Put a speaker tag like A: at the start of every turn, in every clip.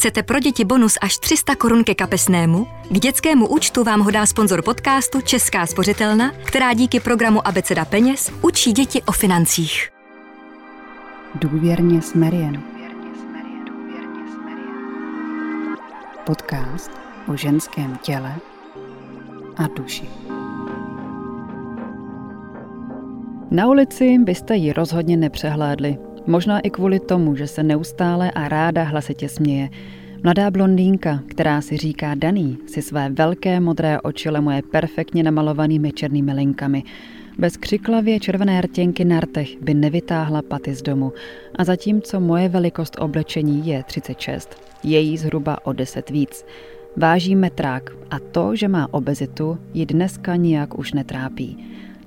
A: Chcete pro děti bonus až 300 korun ke kapesnému? K dětskému účtu vám ho dá sponzor podcastu Česká spořitelna, která díky programu Abeceda peněz učí děti o financích.
B: Důvěrně s Marian. Podcast o ženském těle a duši. Na ulici byste ji rozhodně nepřehlédli. Možná i kvůli tomu, že se neustále a ráda hlasitě směje. Mladá blondýnka, která si říká Daný, si své velké modré oči lemuje perfektně namalovanými černými linkami. Bez křiklavě červené rtěnky na rtech by nevytáhla paty z domu. A zatímco moje velikost oblečení je 36, její zhruba o 10 víc. Váží metrák a to, že má obezitu, ji dneska nijak už netrápí.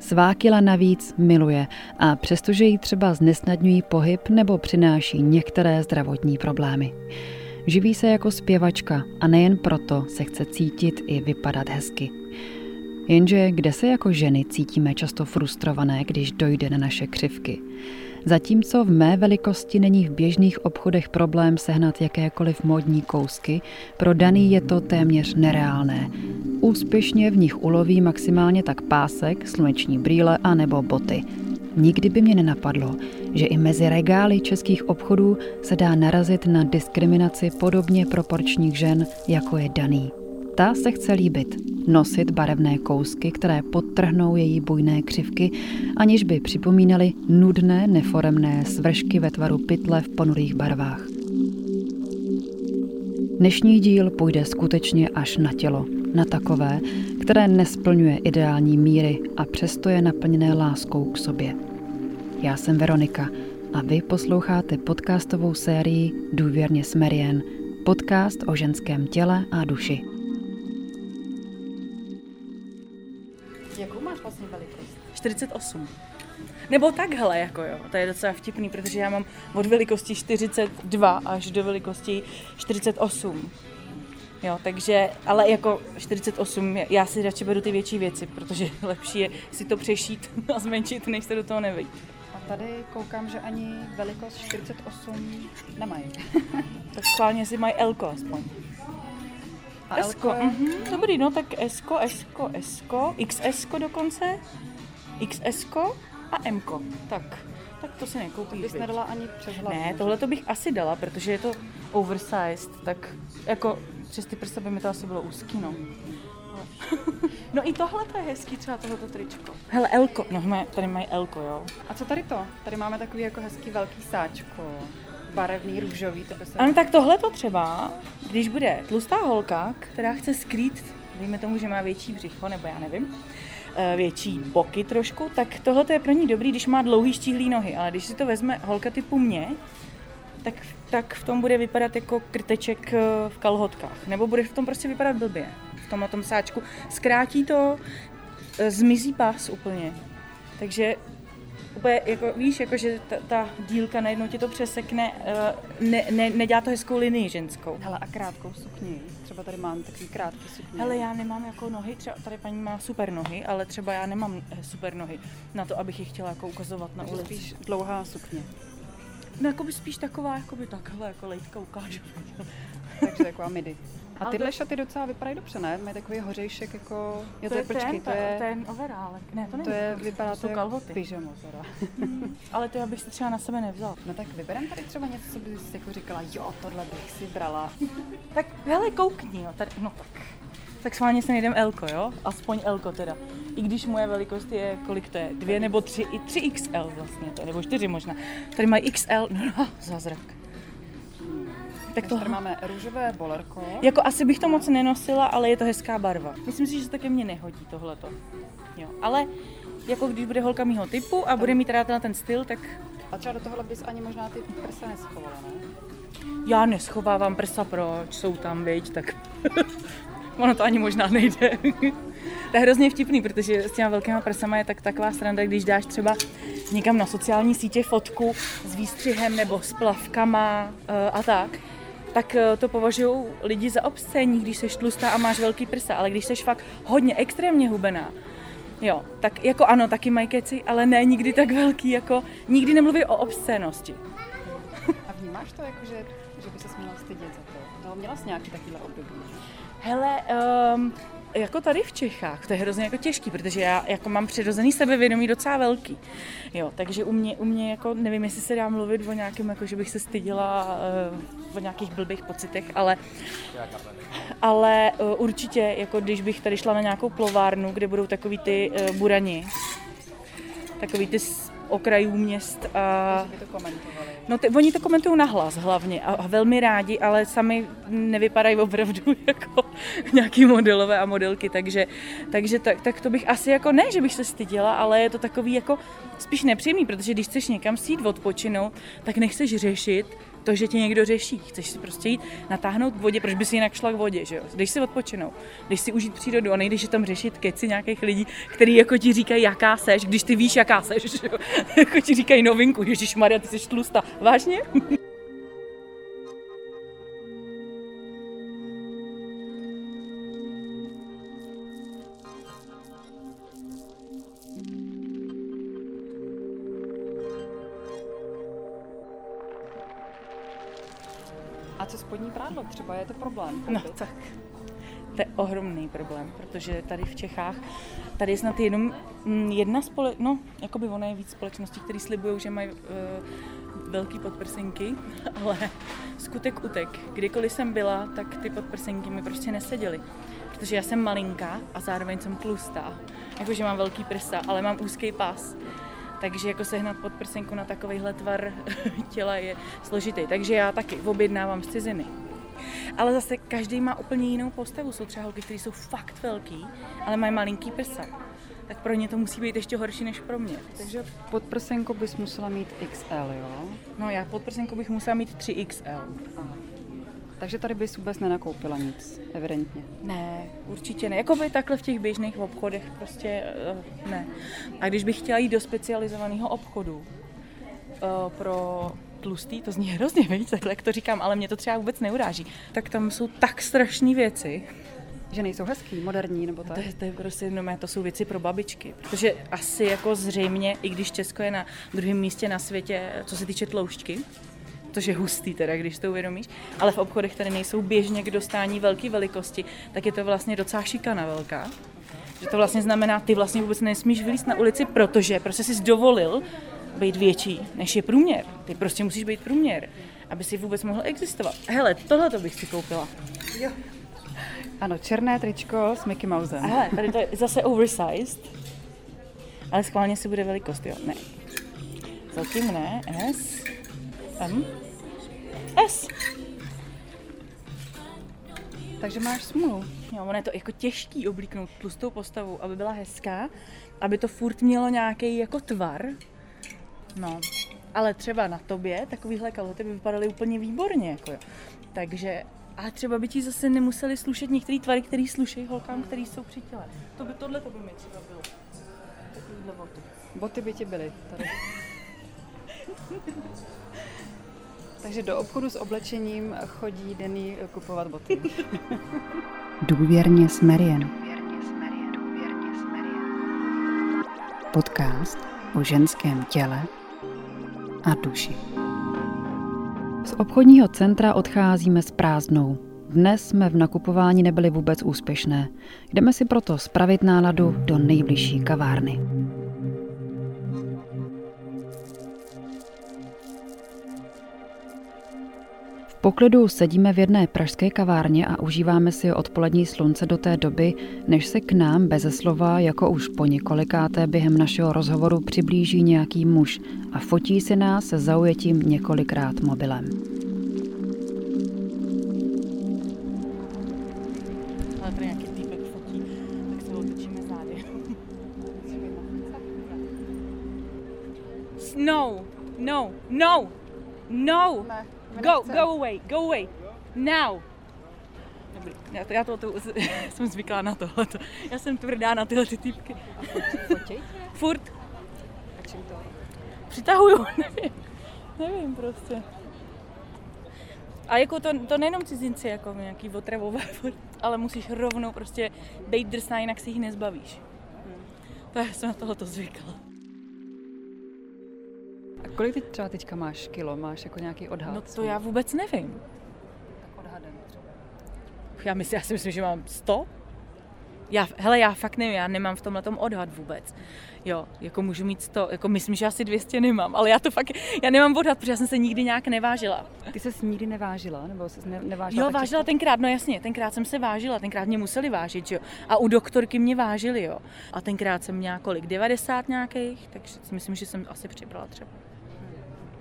B: Svá kila navíc miluje a přestože jí třeba znesnadňují pohyb nebo přináší některé zdravotní problémy. Živí se jako zpěvačka a nejen proto se chce cítit i vypadat hezky. Jenže kde se jako ženy cítíme často frustrované, když dojde na naše křivky? Zatímco v mé velikosti není v běžných obchodech problém sehnat jakékoliv módní kousky, pro daný je to téměř nereálné. Úspěšně v nich uloví maximálně tak pásek, sluneční brýle a nebo boty. Nikdy by mě nenapadlo, že i mezi regály českých obchodů se dá narazit na diskriminaci podobně proporčních žen, jako je daný. Ta se chce líbit, nosit barevné kousky, které podtrhnou její bujné křivky, aniž by připomínaly nudné, neforemné svršky ve tvaru pytle v ponurých barvách. Dnešní díl půjde skutečně až na tělo, na takové, které nesplňuje ideální míry a přesto je naplněné láskou k sobě. Já jsem Veronika a vy posloucháte podcastovou sérii Důvěrně s Marian, podcast o ženském těle a duši.
C: Velikost? 48. Nebo takhle, jako jo, to je docela vtipný, protože já mám od velikosti 42 až do velikosti 48. Jo, takže, ale jako 48, já si radši beru ty větší věci, protože lepší je si to přešít a zmenšit, než se do toho nevejít.
B: A tady koukám, že ani velikost 48 nemají.
C: tak schválně si mají Elko aspoň.
B: A
C: Esko, mhm, dobrý, no tak Esko, Esko, Esko, XS dokonce, XS a M. Tak, tak to si nekoupíš.
B: Bys nedala ani přes hlavu.
C: Ne, tohle to bych asi dala, protože je to oversized, tak jako přes ty prsa by mi to asi bylo úzký, no. No i tohle to je hezký, třeba tohleto tričko. Hele, Elko, no mé- tady mají Elko, jo.
B: A co tady to? Tady máme takový jako hezký velký sáčko. Barevný, růžový, to by se...
C: Ano, tak tohle to třeba, když bude tlustá holka, která chce skrýt, dejme tomu, že má větší břicho, nebo já nevím, eh, větší boky trošku, tak tohle je pro ní dobrý, když má dlouhý štíhlý nohy, ale když si to vezme holka typu mě, tak, tak v tom bude vypadat jako krteček eh, v kalhotkách, nebo bude v tom prostě vypadat blbě, v tomhle tom sáčku. Zkrátí to, eh, zmizí pás úplně, takže úplně, jako, víš, jako, že ta, ta dílka najednou ti to přesekne, eh, ne, ne, nedělá to hezkou linii ženskou.
B: Hele, a krátkou sukni. Třeba tady mám takový krátký sukně.
C: Hele, já nemám jako nohy, třeba tady paní má super nohy, ale třeba já nemám eh, super nohy na to, abych je chtěla jako ukazovat na ulici.
B: spíš dlouhá sukně.
C: No, jako by spíš taková, jako by takhle, jako lejtka ukážu.
B: Takže taková midi. A tyhle
C: to-
B: šaty docela vypadají dobře, ne? Mají takový hořejšek jako... Jo,
C: to, je
B: počkej,
C: ten,
B: to je...
C: ten overálek. Ne, to není.
B: To je, vypadá
C: to
B: jako
C: kalhoty.
B: pyžamo teda.
C: Ale to já bych si třeba na sebe nevzal.
B: No tak vyberem tady třeba něco, co bys jako říkala, jo, tohle bych si brala.
C: Tak hele, koukni, jo, tady, no tak. Tak schválně se nejdem Elko, jo? Aspoň Elko teda. I když moje velikost je, kolik to je? Dvě nebo tři, i tři XL vlastně to nebo čtyři možná. Tady mají XL, no, no zázrak. Tak to,
B: máme růžové bolerko.
C: jako asi bych to moc nenosila, ale je to hezká barva. Myslím si, že se to ke mně nehodí tohleto. Jo, ale jako když bude holka mýho typu a bude mít teda ten styl, tak
B: A třeba do tohohle bys ani možná ty prsa neschovala, ne?
C: já neschovávám prsa, proč jsou tam, viď, tak ono to ani možná nejde. to je hrozně vtipný, protože s těma velkýma prsama je tak taková sranda, když dáš třeba někam na sociální sítě fotku s výstřihem nebo s plavkama eh, a tak, tak eh, to považují lidi za obscénní, když jsi tlustá a máš velký prsa, ale když jsi fakt hodně extrémně hubená, Jo, tak jako ano, taky mají keci, ale ne nikdy tak velký, jako nikdy nemluví o obscénosti.
B: A vnímáš to jako, že,
A: že by se měla stydět za to. No, měla jsi nějaký takovýhle období?
C: Hele, um, jako tady v Čechách, to je hrozně jako těžký, protože já jako mám přirozený sebevědomí docela velký. Jo, takže u mě, u mě jako nevím, jestli se dá mluvit o nějakém, jako že bych se styděla uh, o nějakých blbých pocitech, ale, ale uh, určitě, jako když bych tady šla na nějakou plovárnu, kde budou takový ty uh, burani, takový ty okrajů měst.
A: A... by to komentovali.
C: No ty, oni to komentují nahlas hlavně a, a velmi rádi, ale sami nevypadají opravdu jako nějaký modelové a modelky, takže, takže tak, tak to bych asi jako ne, že bych se styděla, ale je to takový jako spíš nepříjemný, protože když chceš někam si jít odpočinout, tak nechceš řešit, to, že tě někdo řeší. Chceš si prostě jít natáhnout k vodě, proč by si jinak šla k vodě, že jo? Když si odpočinout, když si užít přírodu a nejdeš tam řešit keci nějakých lidí, kteří jako ti říkají, jaká seš, když ty víš, jaká seš, že jo? jako ti říkají novinku, Ježíš Maria, ty jsi tlusta. Vážně?
A: Co spodní prádlo třeba, je to problém?
C: No tak, to je ohromný problém, protože tady v Čechách, tady je snad jenom mm, jedna spole, no, jakoby ono je víc společností, které slibují, že mají uh, velký podprsenky, ale skutek utek. Kdykoliv jsem byla, tak ty podprsenky mi prostě neseděly. Protože já jsem malinká a zároveň jsem tlustá. Jakože mám velký prsa, ale mám úzký pás takže jako sehnat podprsenku na takovýhle tvar těla je složitý. Takže já taky objednávám z ciziny. Ale zase každý má úplně jinou postavu. Jsou třeba holky, které jsou fakt velký, ale mají malinký prsa. Tak pro ně to musí být ještě horší než pro mě.
A: Takže podprsenku bys musela mít XL, jo?
C: No já podprsenku bych musela mít 3XL.
A: Aha. Takže tady bys vůbec nenakoupila nic, evidentně.
C: Ne, určitě ne. Jakoby takhle v těch běžných obchodech prostě uh, ne. A když bych chtěla jít do specializovaného obchodu uh, pro tlustý, to zní hrozně, víc, takhle jak to říkám, ale mě to třeba vůbec neuráží, tak tam jsou tak strašné věci,
A: že nejsou hezký, moderní nebo tak?
C: To je, to je prostě, no, to jsou věci pro babičky. Protože asi jako zřejmě, i když Česko je na druhém místě na světě, co se týče tloušťky, což je hustý teda, když to uvědomíš, ale v obchodech, které nejsou běžně k dostání velké velikosti, tak je to vlastně docela šikana velká. Že to vlastně znamená, ty vlastně vůbec nesmíš vylíst na ulici, protože prostě jsi dovolil být větší, než je průměr. Ty prostě musíš být průměr, aby si vůbec mohl existovat. Hele, tohle to bych si koupila.
A: Jo. Ano, černé tričko s Mickey Mousem.
C: Hele, tady to je zase oversized, ale schválně si bude velikost, jo? Ne. Zatím ne, S, M, S.
A: Takže máš smůlu.
C: Jo, ono je to jako těžký oblíknout tlustou postavu, aby byla hezká, aby to furt mělo nějaký jako tvar. No, ale třeba na tobě takovýhle kalhoty by vypadaly úplně výborně, jako jo. Takže, a třeba by ti zase nemuseli slušet některé tvary, které slušejí holkám, které jsou při těle. To by, tohle to by mi třeba bylo. Takovýhle boty.
A: Boty by ti byly tady. Takže do obchodu s oblečením chodí Denny kupovat boty.
B: Důvěrně s Marian. Podcast o ženském těle a duši. Z obchodního centra odcházíme s prázdnou. Dnes jsme v nakupování nebyli vůbec úspěšné. Jdeme si proto spravit náladu do nejbližší kavárny. Poklidu sedíme v jedné pražské kavárně a užíváme si odpolední slunce do té doby, než se k nám beze slova, jako už po několikáté během našeho rozhovoru přiblíží nějaký muž a fotí si nás se zaujetím několikrát mobilem.
C: No, no, no, no. Ne. Go, go away, go away. Now. Dobrý, já, to, já to, to jsem zvyklá na tohle. Já jsem tvrdá na tyhle ty typky. Furt.
A: A čím to?
C: Přitahuju, nevím. Nevím prostě. A jako to, to nejenom cizinci, jako nějaký otravové, ale musíš rovnou prostě být drsná, jinak si jich nezbavíš. Hmm. To já jsem na tohle to zvykla.
A: A kolik ty třeba teďka máš kilo? Máš jako nějaký odhad?
C: No to já vůbec nevím.
A: Tak odhadem třeba.
C: Já, myslím, já si myslím, že mám 100. Já, hele, já fakt nevím, já nemám v tomhle tom odhad vůbec. Jo, jako můžu mít 100, jako myslím, že asi 200 nemám, ale já to fakt, já nemám odhad, protože já jsem se nikdy nějak nevážila.
A: Ty se nikdy nevážila, nebo jsi ne, nevážila?
C: Jo, vážila často? tenkrát, no jasně, tenkrát jsem se vážila, tenkrát mě museli vážit, jo. A u doktorky mě vážili, jo. A tenkrát jsem měla kolik, 90 nějakých, takže si myslím, že jsem asi přibrala třeba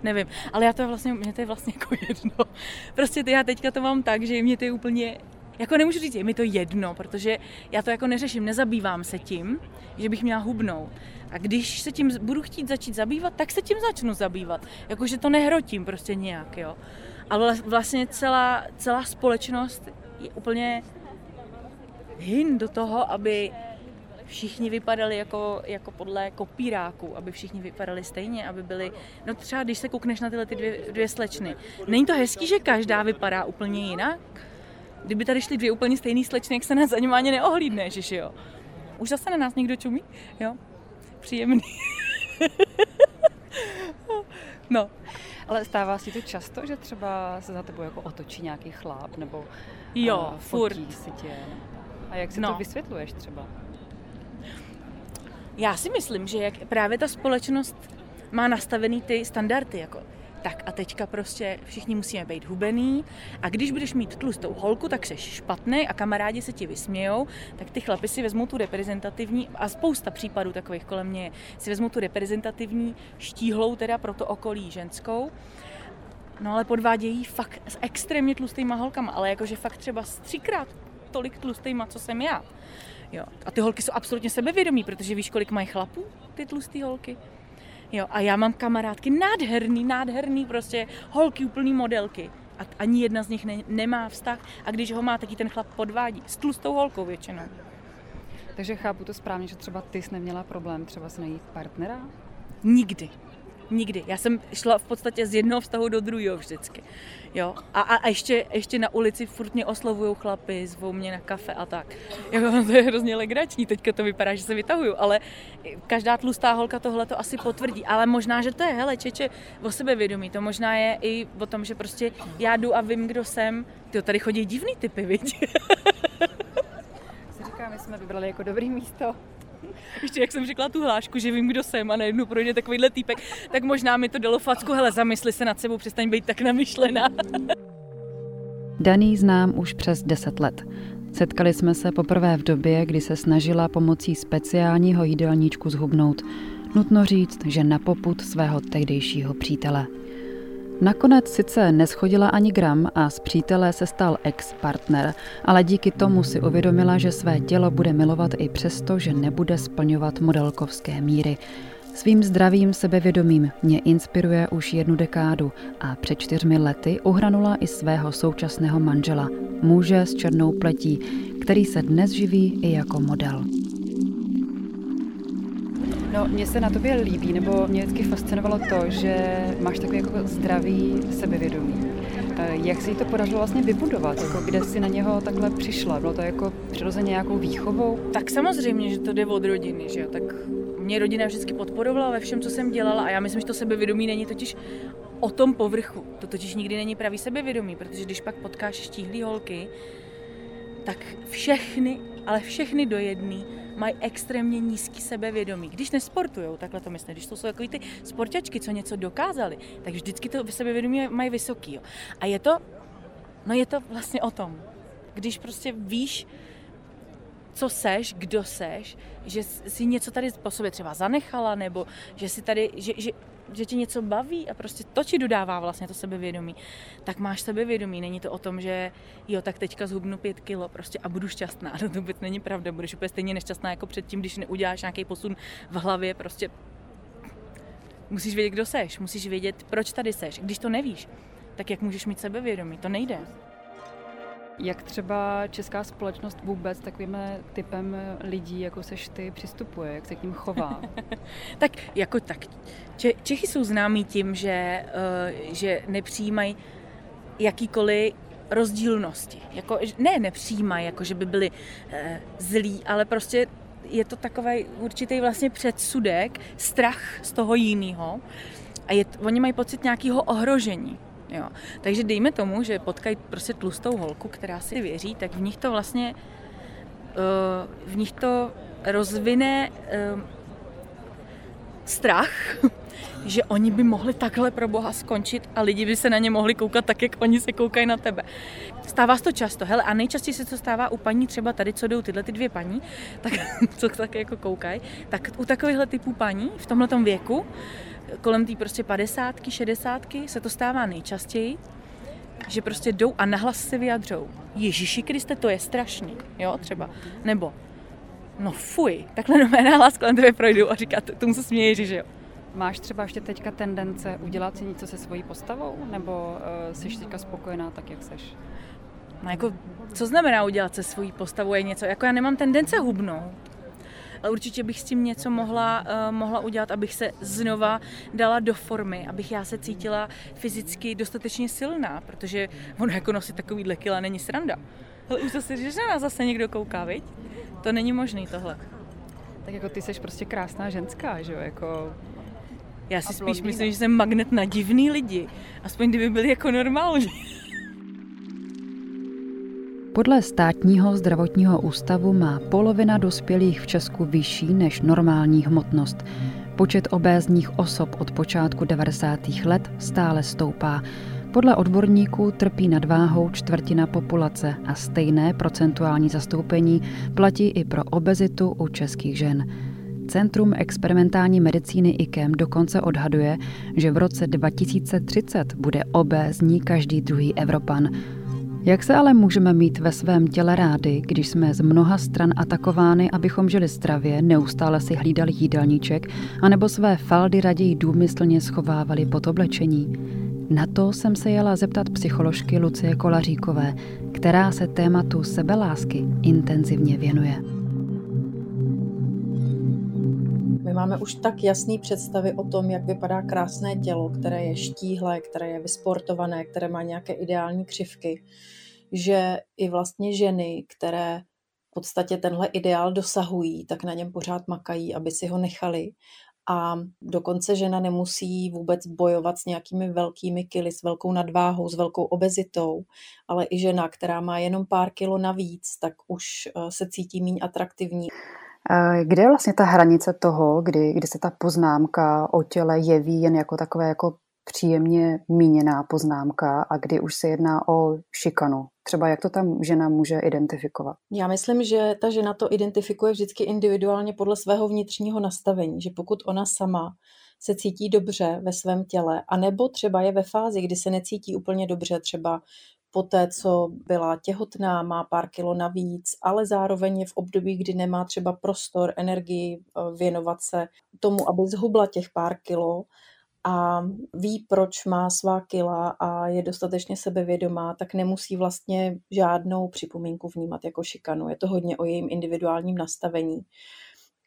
C: nevím, ale já to vlastně, mě to je vlastně jako jedno. Prostě ty, já teďka to mám tak, že mě to je úplně jako nemůžu říct, je mi to jedno, protože já to jako neřeším, nezabývám se tím, že bych měla hubnout. A když se tím budu chtít začít zabývat, tak se tím začnu zabývat. Jakože to nehrotím prostě nějak, jo. Ale vlastně celá, celá společnost je úplně hin do toho, aby všichni vypadali jako, jako podle kopíráků, aby všichni vypadali stejně, aby byli, no třeba když se koukneš na tyhle ty dvě, dvě slečny, není to hezký, že každá vypadá úplně jinak? Kdyby tady šly dvě úplně stejné slečny, jak se nás za ním ani neohlídne, že jo? Už zase na nás někdo čumí? Jo? Příjemný. no.
A: Ale stává si to často, že třeba se za tebou jako otočí nějaký chlap, nebo
C: jo, uh, furt.
A: si tě. A jak si no. to vysvětluješ třeba?
C: Já si myslím, že jak právě ta společnost má nastavený ty standardy, jako tak a teďka prostě všichni musíme být hubený a když budeš mít tlustou holku, tak seš špatný a kamarádi se ti vysmějou, tak ty chlapi si vezmou tu reprezentativní a spousta případů takových kolem mě si vezmou tu reprezentativní štíhlou teda pro to okolí ženskou No ale podvádějí fakt s extrémně tlustýma holkama, ale jakože fakt třeba třikrát tolik tlustýma, co jsem já. Jo. A ty holky jsou absolutně sebevědomí, protože víš, kolik mají chlapů, ty tlusté holky. Jo, a já mám kamarádky nádherný, nádherný prostě holky, úplný modelky. A ani jedna z nich ne, nemá vztah a když ho má, tak ten chlap podvádí. S tlustou holkou většinou.
A: Takže chápu to správně, že třeba ty jsi neměla problém třeba s najít partnera?
C: Nikdy. Nikdy. Já jsem šla v podstatě z jednoho vztahu do druhého vždycky. Jo. A, a, a ještě, ještě na ulici furt mě oslovují chlapy, zvou mě na kafe a tak. Jako, to je hrozně legrační, teďka to vypadá, že se vytahuju, ale každá tlustá holka tohle to asi potvrdí. Ale možná, že to je, hele, čeče, o sebevědomí. To možná je i o tom, že prostě já jdu a vím, kdo jsem. Ty tady chodí divný typy, viď?
A: si říká, my jsme vybrali jako dobrý místo.
C: Ještě jak jsem řekla tu hlášku, že vím, kdo jsem a najednou projde takovýhle týpek, tak možná mi to dalo facku, hele, zamysli se nad sebou, přestaň být tak namyšlená.
B: Daný znám už přes 10 let. Setkali jsme se poprvé v době, kdy se snažila pomocí speciálního jídelníčku zhubnout. Nutno říct, že na poput svého tehdejšího přítele. Nakonec sice neschodila ani gram a z přítele se stal ex-partner, ale díky tomu si uvědomila, že své tělo bude milovat i přesto, že nebude splňovat modelkovské míry. Svým zdravým sebevědomím mě inspiruje už jednu dekádu a před čtyřmi lety uhranula i svého současného manžela, muže s černou pletí, který se dnes živí i jako model.
A: No, mně se na tobě líbí, nebo mě vždycky fascinovalo to, že máš takový jako zdravý sebevědomí. Jak se jí to podařilo vlastně vybudovat? Jako kde jsi na něho takhle přišla? Bylo to jako přirozeně nějakou výchovou?
C: Tak samozřejmě, že to jde od rodiny, že jo? Tak mě rodina vždycky podporovala ve všem, co jsem dělala a já myslím, že to sebevědomí není totiž o tom povrchu. To totiž nikdy není pravý sebevědomí, protože když pak potkáš štíhlý holky, tak všechny, ale všechny do jedné mají extrémně nízký sebevědomí. Když nesportují, takhle to myslím, když to jsou takový ty sportačky, co něco dokázali, tak vždycky to sebevědomí mají vysoký. Jo. A je to, no je to vlastně o tom. Když prostě víš, co seš, kdo seš, že si něco tady po sobě třeba zanechala, nebo že si tady, že, že že tě něco baví a prostě to ti dodává vlastně to sebevědomí, tak máš sebevědomí. Není to o tom, že jo, tak teďka zhubnu pět kilo prostě a budu šťastná. To vůbec není pravda. Budeš úplně stejně nešťastná jako předtím, když neuděláš nějaký posun v hlavě. Prostě musíš vědět, kdo seš. Musíš vědět, proč tady seš. Když to nevíš, tak jak můžeš mít sebevědomí? To nejde.
A: Jak třeba česká společnost vůbec takovým typem lidí, jako seš ty, přistupuje? Jak se k ním chová?
C: tak jako tak. Čechy jsou známí tím, že, uh, že nepřijímají jakýkoliv rozdílnosti. Jako, ne nepřijímají, jako že by byli uh, zlí, ale prostě je to takový určitý vlastně předsudek, strach z toho jiného a je, oni mají pocit nějakého ohrožení. Jo. Takže dejme tomu, že potkají prostě tlustou holku, která si věří, tak v nich to vlastně uh, v nich to rozvine uh, strach, že oni by mohli takhle pro Boha skončit a lidi by se na ně mohli koukat tak, jak oni se koukají na tebe. Stává se to často. Hele, a nejčastěji se to stává u paní třeba tady, co jdou tyhle ty dvě paní, tak co tak jako koukají, tak u takovýchhle typů paní v tomhle věku, kolem té prostě padesátky, šedesátky, se to stává nejčastěji, že prostě jdou a nahlas se vyjadřou. Ježíši Kriste, to je strašný, jo, třeba. Nebo, no fuj, takhle nové nahlas kolem tebe projdou a říká, tomu se směje Ježíš, jo.
B: Máš třeba ještě teďka tendence udělat si něco se svojí postavou, nebo uh, jsi teďka spokojená tak, jak seš?
C: No jako, co znamená udělat se svojí postavou je něco, jako já nemám tendence hubnout, ale určitě bych s tím něco mohla, uh, mohla udělat, abych se znova dala do formy, abych já se cítila fyzicky dostatečně silná, protože ono jako nosit takovýhle kila není sranda. Ale už zase, že na nás zase někdo kouká, viď? To není možný tohle.
B: Tak jako ty jsi prostě krásná ženská, že jo? Jako
C: já si spíš myslím, že jsem magnet na divný lidi. Aspoň kdyby byli jako normální.
A: Podle státního zdravotního ústavu má polovina dospělých v Česku vyšší než normální hmotnost. Počet obézních osob od počátku 90. let stále stoupá. Podle odborníků trpí nadváhou čtvrtina populace a stejné procentuální zastoupení platí i pro obezitu u českých žen. Centrum experimentální medicíny IKEM dokonce odhaduje, že v roce 2030 bude obézní každý druhý Evropan. Jak se ale můžeme mít ve svém těle rády, když jsme z mnoha stran atakovány, abychom žili stravě, neustále si hlídali jídelníček, anebo své faldy raději důmyslně schovávali pod oblečení? Na to jsem se jela zeptat psycholožky Lucie Kolaříkové, která se tématu sebelásky intenzivně věnuje.
D: My máme už tak jasné představy o tom, jak vypadá krásné tělo, které je štíhlé, které je vysportované, které má nějaké ideální křivky, že i vlastně ženy, které v podstatě tenhle ideál dosahují, tak na něm pořád makají, aby si ho nechali. A dokonce žena nemusí vůbec bojovat s nějakými velkými kily, s velkou nadváhou, s velkou obezitou, ale i žena, která má jenom pár kilo navíc, tak už eh, se cítí méně atraktivní.
B: Kde je vlastně ta hranice toho, kdy, kdy se ta poznámka o těle jeví jen jako takové jako příjemně míněná poznámka a kdy už se jedná o šikanu? Třeba jak to tam žena může identifikovat?
D: Já myslím, že ta žena to identifikuje vždycky individuálně podle svého vnitřního nastavení, že pokud ona sama se cítí dobře ve svém těle, anebo třeba je ve fázi, kdy se necítí úplně dobře, třeba po té, co byla těhotná, má pár kilo navíc, ale zároveň je v období, kdy nemá třeba prostor, energii eh, věnovat se tomu, aby zhubla těch pár kilo a ví, proč má svá kila a je dostatečně sebevědomá, tak nemusí vlastně žádnou připomínku vnímat jako šikanu. Je to hodně o jejím individuálním nastavení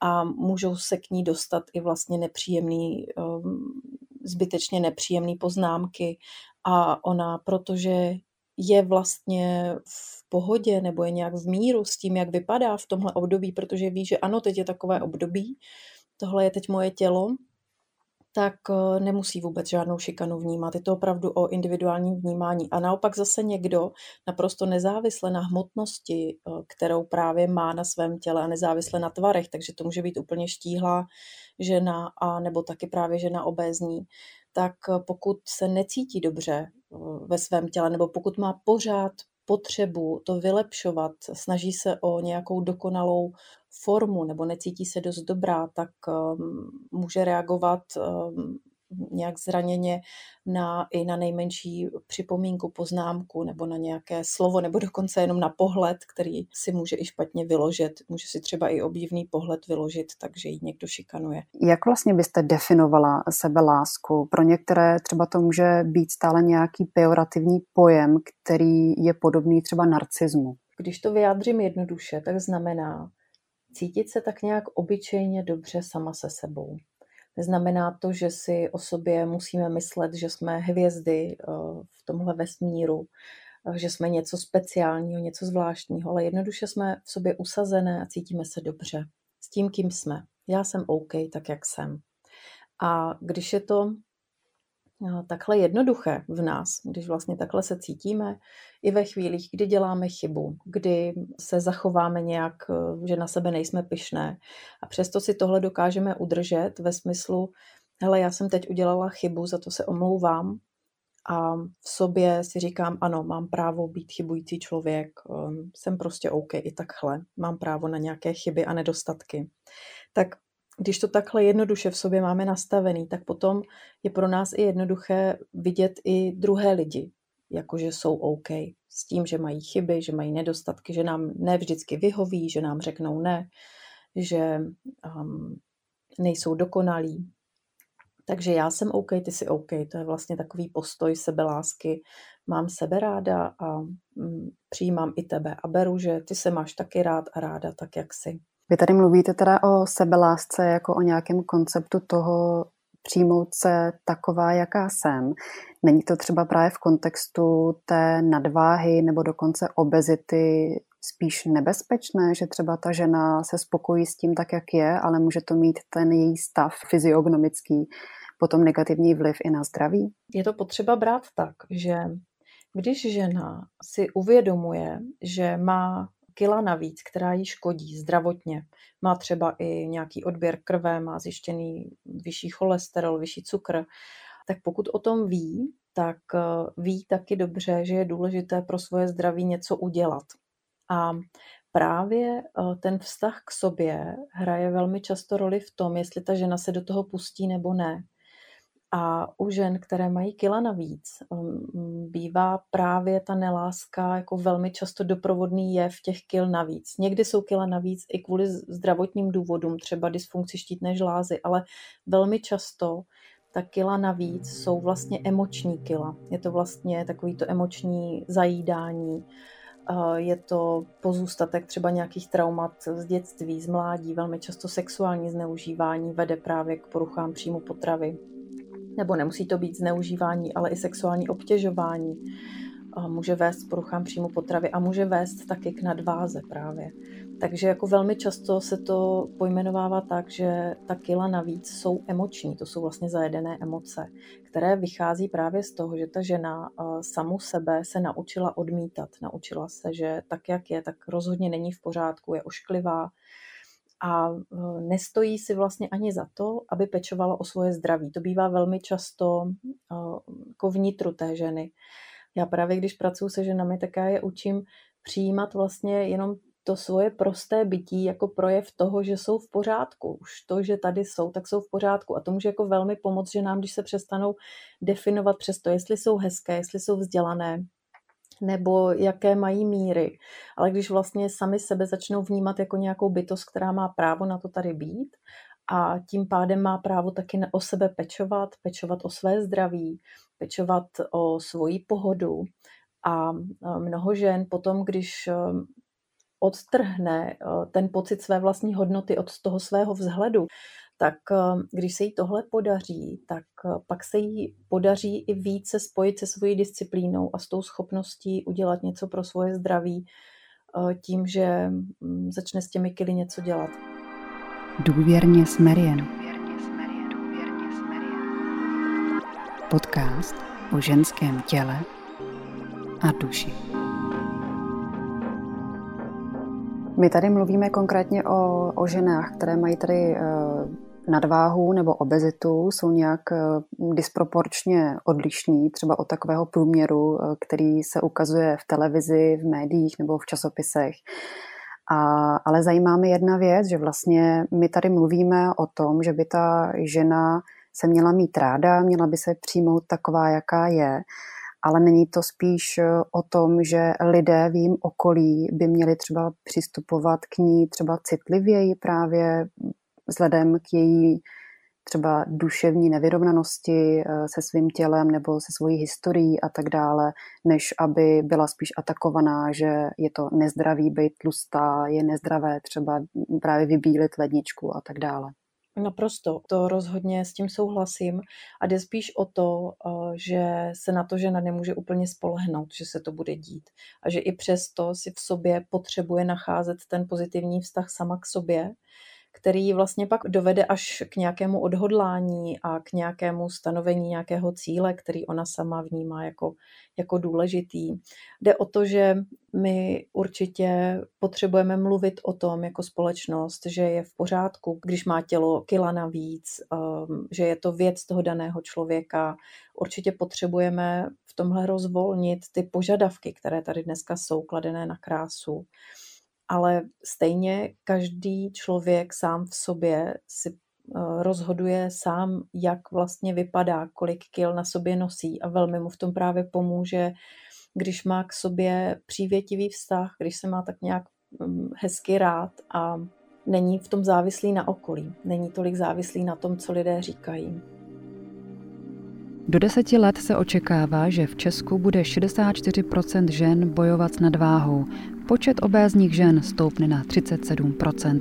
D: a můžou se k ní dostat i vlastně nepříjemný, ehm, zbytečně nepříjemné poznámky a ona, protože je vlastně v pohodě nebo je nějak v míru s tím, jak vypadá v tomhle období, protože ví, že ano, teď je takové období, tohle je teď moje tělo, tak eh, nemusí vůbec žádnou šikanu vnímat. Je to opravdu o individuálním vnímání. A naopak zase někdo naprosto nezávisle na hmotnosti, eh, kterou právě má na svém těle a nezávisle na tvarech, takže to může být úplně štíhlá žena a nebo taky právě žena obézní, tak eh, pokud se necítí dobře ve svém těle, nebo pokud má pořád potřebu to vylepšovat, snaží se o nějakou dokonalou formu nebo necítí se dost dobrá, tak um, může reagovat um, nějak zraněně na, i na nejmenší připomínku, poznámku nebo na nějaké slovo nebo dokonce jenom na pohled, který si může i špatně vyložit. Může si třeba i obdivný pohled vyložit, takže ji někdo šikanuje.
B: Jak vlastně byste definovala sebelásku? Pro některé třeba to může být stále nějaký pejorativní pojem, který je podobný třeba narcismu.
D: Když to vyjádřím jednoduše, tak znamená cítit se tak nějak obyčejně dobře sama se sebou. Neznamená to, že si o sobě musíme myslet, že jsme hvězdy eh, v tomhle vesmíru, eh, že jsme něco speciálního, něco zvláštního, ale jednoduše jsme v sobě usazené a cítíme se dobře s tím, kým jsme. Já jsem OK, tak jak jsem. A když je to takhle jednoduché v nás, když vlastně takhle se cítíme, i ve chvílích, kdy děláme chybu, kdy se zachováme nějak, eh, že na sebe nejsme pyšné a přesto si tohle dokážeme udržet ve smyslu, hele, já jsem teď udělala chybu, za to se omlouvám a v sobě si říkám, ano, mám právo být chybující člověk, ehm, jsem prostě OK i takhle, mám právo na nějaké chyby a nedostatky. Tak když to takhle jednoduše v sobě máme nastavený, tak potom je pro nás i jednoduché vidět i druhé lidi, jakože jsou OK. S tím, že mají chyby, že mají nedostatky, že nám ne vždycky vyhoví, že nám řeknou ne, že um, nejsou dokonalí. Takže já jsem OK, ty jsi OK. To je vlastně takový postoj sebelásky. Mám sebe ráda a mm, přijímám i tebe a beru, že ty se máš taky rád a ráda tak, jak jsi.
B: Vy tady mluvíte teda o sebelásce jako o nějakém konceptu toho přijmout se taková, jaká jsem. Není to třeba právě v kontextu té nadváhy nebo dokonce obezity spíš nebezpečné, že třeba ta žena se spokojí s tím tak, jak je, ale může to mít ten její stav fyziognomický potom negativní vliv i na zdraví?
D: Je to potřeba brát tak, že když žena si uvědomuje, že má kila navíc, která jí škodí zdravotně. Má třeba i nějaký odběr krve, má zjištěný vyšší cholesterol, vyšší cukr. Tak pokud o tom ví, tak eh, ví taky dobře, že je důležité pro svoje zdraví něco udělat. A právě eh, ten vztah k sobě hraje velmi často roli v tom, jestli ta žena se do toho pustí nebo ne. A u žen, které mají kila navíc, um, bývá právě ta neláska jako velmi často doprovodný jev těch kil navíc. Někdy jsou kila navíc i kvůli zdravotním důvodům, třeba dysfunkci štítné žlázy, ale velmi často ta kila navíc jsou vlastně emoční kila. Je to vlastně takový to emoční zajídání, je to pozůstatek třeba nějakých traumat z dětství, z mládí, velmi často sexuální zneužívání vede právě k poruchám příjmu potravy nebo nemusí to být zneužívání, ale i sexuální obtěžování, může vést k poruchám příjmu potravy a může vést taky k nadváze právě. Takže jako velmi často se to pojmenovává tak, že ta kila navíc jsou emoční, to jsou vlastně zajedené emoce, které vychází právě z toho, že ta žena samu sebe se naučila odmítat, naučila se, že tak, jak je, tak rozhodně není v pořádku, je ošklivá, a e, nestojí si vlastně ani za to, aby pečovala o svoje zdraví. To bývá velmi často e, jako vnitru té ženy. Já právě, když pracuji se ženami, tak já je učím přijímat vlastně jenom to svoje prosté bytí jako projev toho, že jsou v pořádku. Už to, že tady jsou, tak jsou v pořádku. A to může jako velmi pomoct ženám, když se přestanou definovat přes to, jestli jsou hezké, jestli jsou vzdělané, nebo jaké mají míry. Ale když vlastně sami sebe začnou vnímat jako nějakou bytost, která má právo na to tady být a tím pádem má právo taky o sebe pečovat, pečovat o své zdraví, pečovat o svoji pohodu. A mnoho žen potom, když um, odtrhne uh, ten pocit své vlastní hodnoty od toho svého vzhledu, tak eh, když se jí tohle podaří, tak eh, pak se jí podaří i více spojit se svojí disciplínou a s tou schopností udělat něco pro svoje zdraví eh, tím, že mm, začne s těmi kily něco dělat.
A: Důvěrně s Marian. Podcast o ženském těle a duši.
B: My tady mluvíme konkrétně o, o ženách, které mají tady uh, nadváhu nebo obezitu, jsou nějak uh, disproporčně odlišní, třeba od takového průměru, uh, který se ukazuje v televizi, v médiích nebo v časopisech. A, ale zajímá mě jedna věc, že vlastně my tady mluvíme o tom, že by ta žena se měla mít ráda, měla by se přijmout taková, jaká je ale není to spíš eh, o tom, že lidé v jejím okolí by měli třeba přistupovat k ní třeba citlivěji právě vzhledem k její třeba duševní nevyrovnanosti eh, se svým tělem nebo se svojí historií a tak dále, než aby byla spíš atakovaná, že je to nezdravý být tlustá, je nezdravé třeba právě vybílit ledničku a tak dále.
D: Naprosto, to rozhodně s tím souhlasím. A jde spíš o to, eh, že se na to žena nemůže úplně spolehnout, že se to bude dít. A že i přesto si v sobě potřebuje nacházet ten pozitivní vztah sama k sobě, který vlastně pak dovede až k nějakému odhodlání a k nějakému stanovení nějakého cíle, který ona sama vnímá jako, jako důležitý. Jde o to, že my určitě potřebujeme mluvit o tom jako společnost, že je v pořádku, když má tělo kila navíc, um, že je to věc toho daného člověka. Určitě potřebujeme v tomhle rozvolnit ty požadavky, které tady dneska jsou kladené na krásu ale stejně každý člověk sám v sobě si eh, rozhoduje sám, jak vlastně vypadá, kolik kil na sobě nosí a velmi mu v tom právě pomůže, když má k sobě přívětivý vztah, když se má tak nějak mm, hezky rád a není v tom závislý na okolí, není tolik závislý na tom, co lidé říkají.
A: Do deseti let se očekává, že v Česku bude 64% žen bojovat s nadváhou. Počet obézních žen stoupne na 37%.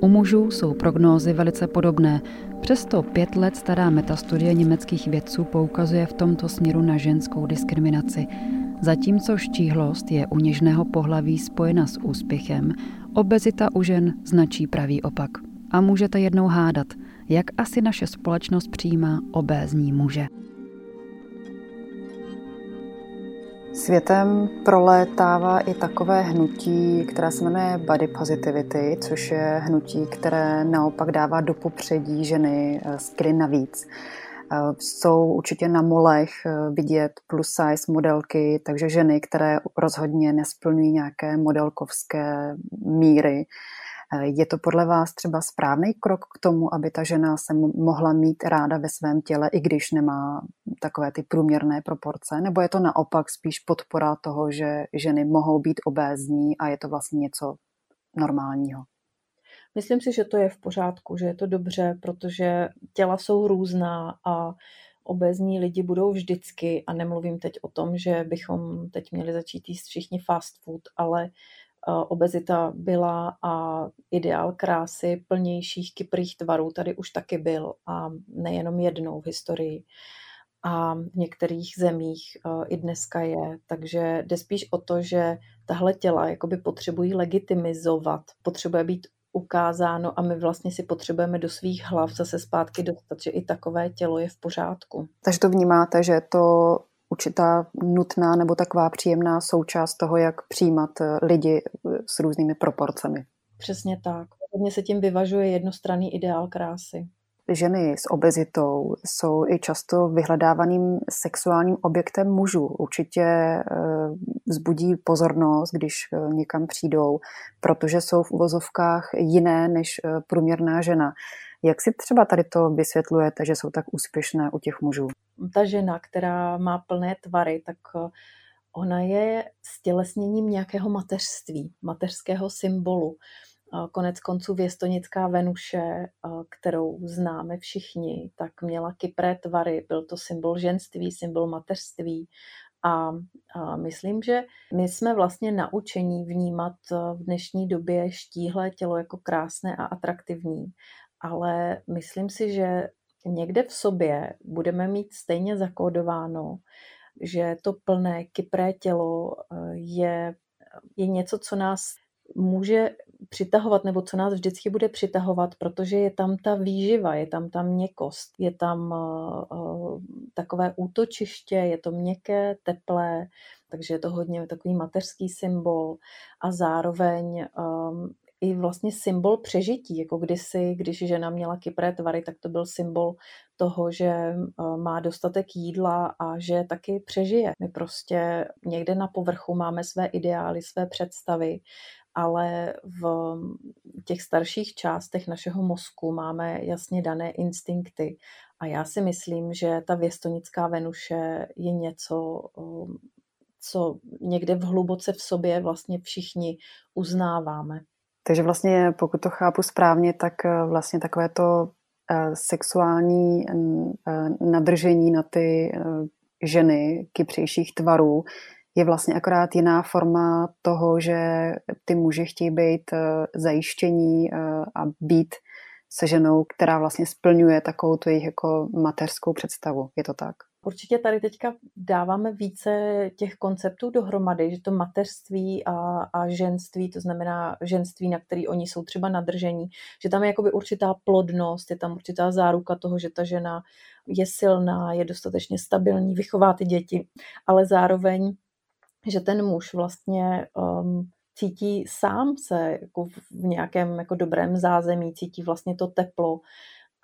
A: U mužů jsou prognózy velice podobné. Přesto pět let stará metastudie německých vědců poukazuje v tomto směru na ženskou diskriminaci. Zatímco štíhlost je u něžného pohlaví spojena s úspěchem, obezita u žen značí pravý opak. A můžete jednou hádat, jak asi naše společnost přijímá obézní muže.
B: Světem prolétává i takové hnutí, které se jmenuje body positivity, což je hnutí, které naopak dává do popředí ženy eh, skry navíc. Eh, jsou určitě na molech eh, vidět plus size modelky, takže ženy, které rozhodně nesplňují nějaké modelkovské míry, je to podle vás třeba správný krok k tomu, aby ta žena se mohla mít ráda ve svém těle, i když nemá takové ty průměrné proporce? Nebo je to naopak spíš podpora toho, že ženy mohou být obézní a je to vlastně něco normálního?
D: Myslím si, že to je v pořádku, že je to dobře, protože těla jsou různá a obézní lidi budou vždycky, a nemluvím teď o tom, že bychom teď měli začít jíst všichni fast food, ale obezita byla a ideál krásy plnějších kyprých tvarů tady už taky byl a nejenom jednou v historii a v některých zemích e, i dneska je. Takže jde spíš o to, že tahle těla jakoby potřebují legitimizovat, potřebuje být ukázáno a my vlastně si potřebujeme do svých hlav zase zpátky dostat, že i takové tělo je v pořádku.
B: Takže to vnímáte, že to určitá nutná nebo taková příjemná součást toho, jak přijímat eh, lidi eh, s různými proporcemi.
D: Přesně tak. Hodně se tím vyvažuje jednostranný ideál krásy.
B: Ženy s obezitou jsou i často vyhledávaným sexuálním objektem mužů. Určitě eh, vzbudí pozornost, když někam přijdou, protože jsou v uvozovkách jiné než průměrná žena. Jak si třeba tady to vysvětlujete, že jsou tak úspěšné u těch mužů?
D: Ta žena, která má plné tvary, tak eh, ona je stělesněním nějakého mateřství, mateřského symbolu. Konec konců věstonická Venuše, eh, kterou známe všichni, tak měla kypré tvary, byl to symbol ženství, symbol mateřství. A, myslím, že my jsme vlastně naučení vnímat eh, v dnešní době štíhlé tělo jako krásné a atraktivní ale myslím si, že někde v sobě budeme mít stejně zakódováno, že to plné, kypré tělo eh, je, je něco, co nás může přitahovat, nebo co nás vždycky bude přitahovat, protože je tam ta výživa, je tam ta měkost, je tam uh, takové útočiště, je to měkké, teplé, takže je to hodně takový mateřský symbol a zároveň um, i vlastně symbol přežití, jako kdysi, když žena měla kypré tvary, tak to byl symbol toho, že eh, má dostatek jídla a že taky přežije. My prostě někde na povrchu máme své ideály, své představy, ale v těch starších částech našeho mozku máme jasně dané instinkty. A já si myslím, že ta věstonická Venuše je něco, eh, co někde v hluboce v sobě vlastně všichni uznáváme.
B: Takže vlastně, pokud to chápu správně, tak eh, vlastně takové to eh, sexuální eh, nadržení na ty ženy kypřejších tvarů je vlastně akorát jiná forma toho, že ty muži chtějí být zajištění a být se ženou, která vlastně splňuje takovou tu jejich jako mateřskou představu. Je to tak?
D: Určitě tady teďka dáváme více těch konceptů dohromady, že to mateřství a, a ženství, to znamená ženství, na který oni jsou třeba nadržení, že tam je jakoby určitá plodnost, je tam určitá záruka toho, že ta žena je silná, je dostatečně stabilní, vychová ty děti, ale zároveň, že ten muž vlastně um, cítí sám se jako v nějakém jako dobrém zázemí, cítí vlastně to teplo,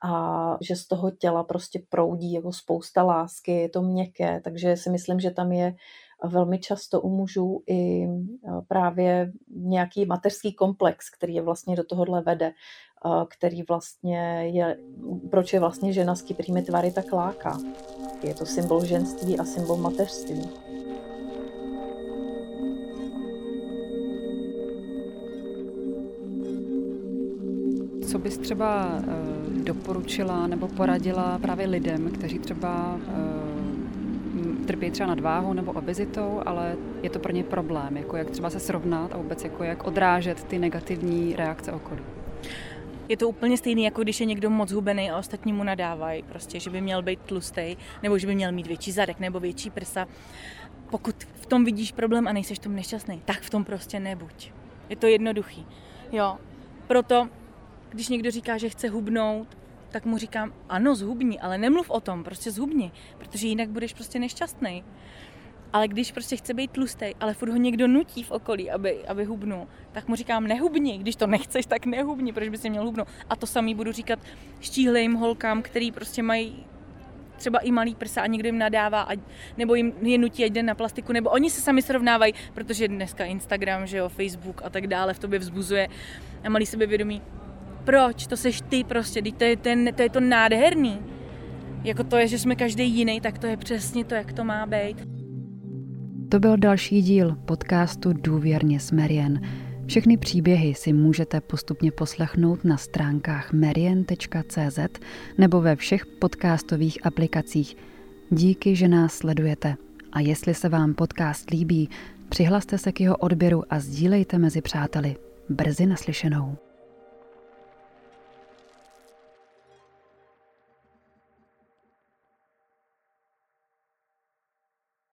D: a že z toho těla prostě proudí jako spousta lásky, je to měkké, takže si myslím, že tam je velmi často u mužů i právě nějaký mateřský komplex, který je vlastně do tohohle vede, který vlastně je, proč je vlastně žena s kyprými tvary tak láká. Je to symbol ženství a symbol mateřství.
A: Co bys třeba uh, doporučila nebo poradila právě lidem, kteří třeba uh, trpí třeba nadváhou nebo obezitou, ale je to pro ně problém, jako jak třeba se srovnat a vůbec jako jak odrážet ty negativní reakce okolí?
C: Je to úplně stejný, jako když je někdo moc hubený a ostatní mu nadávají, prostě, že by měl být tlustý, nebo že by měl mít větší zadek nebo větší prsa. Pokud v tom vidíš problém a nejseš tom nešťastný, tak v tom prostě nebuď. Je to jednoduchý. Jo, proto když někdo říká, že chce hubnout, tak mu říkám, ano, zhubni, ale nemluv o tom, prostě zhubni, protože jinak budeš prostě nešťastný. Ale když prostě chce být tlustý, ale furt ho někdo nutí v okolí, aby, aby hubnul, tak mu říkám nehubni. Když to nechceš, tak nehubni, proč by si měl hubnout. A to samý budu říkat štíhlým holkám, který prostě mají třeba i malý prsa a někdo jim nadává, a, nebo jim je nutí, ať jde na plastiku, nebo oni se sami srovnávají, protože dneska Instagram, že jo, Facebook a tak dále v tobě vzbuzuje a malý sebevědomí proč, to seš ty prostě, to je, ten, to je to nádherný. Jako to je, že jsme každý jiný, tak to je přesně to, jak to má být.
A: To byl další díl podcastu Důvěrně s Marian. Všechny příběhy si můžete postupně poslechnout na stránkách marian.cz nebo ve všech podcastových aplikacích. Díky, že nás sledujete. A jestli se vám podcast líbí, přihlaste se k jeho odběru a sdílejte mezi přáteli. Brzy naslyšenou.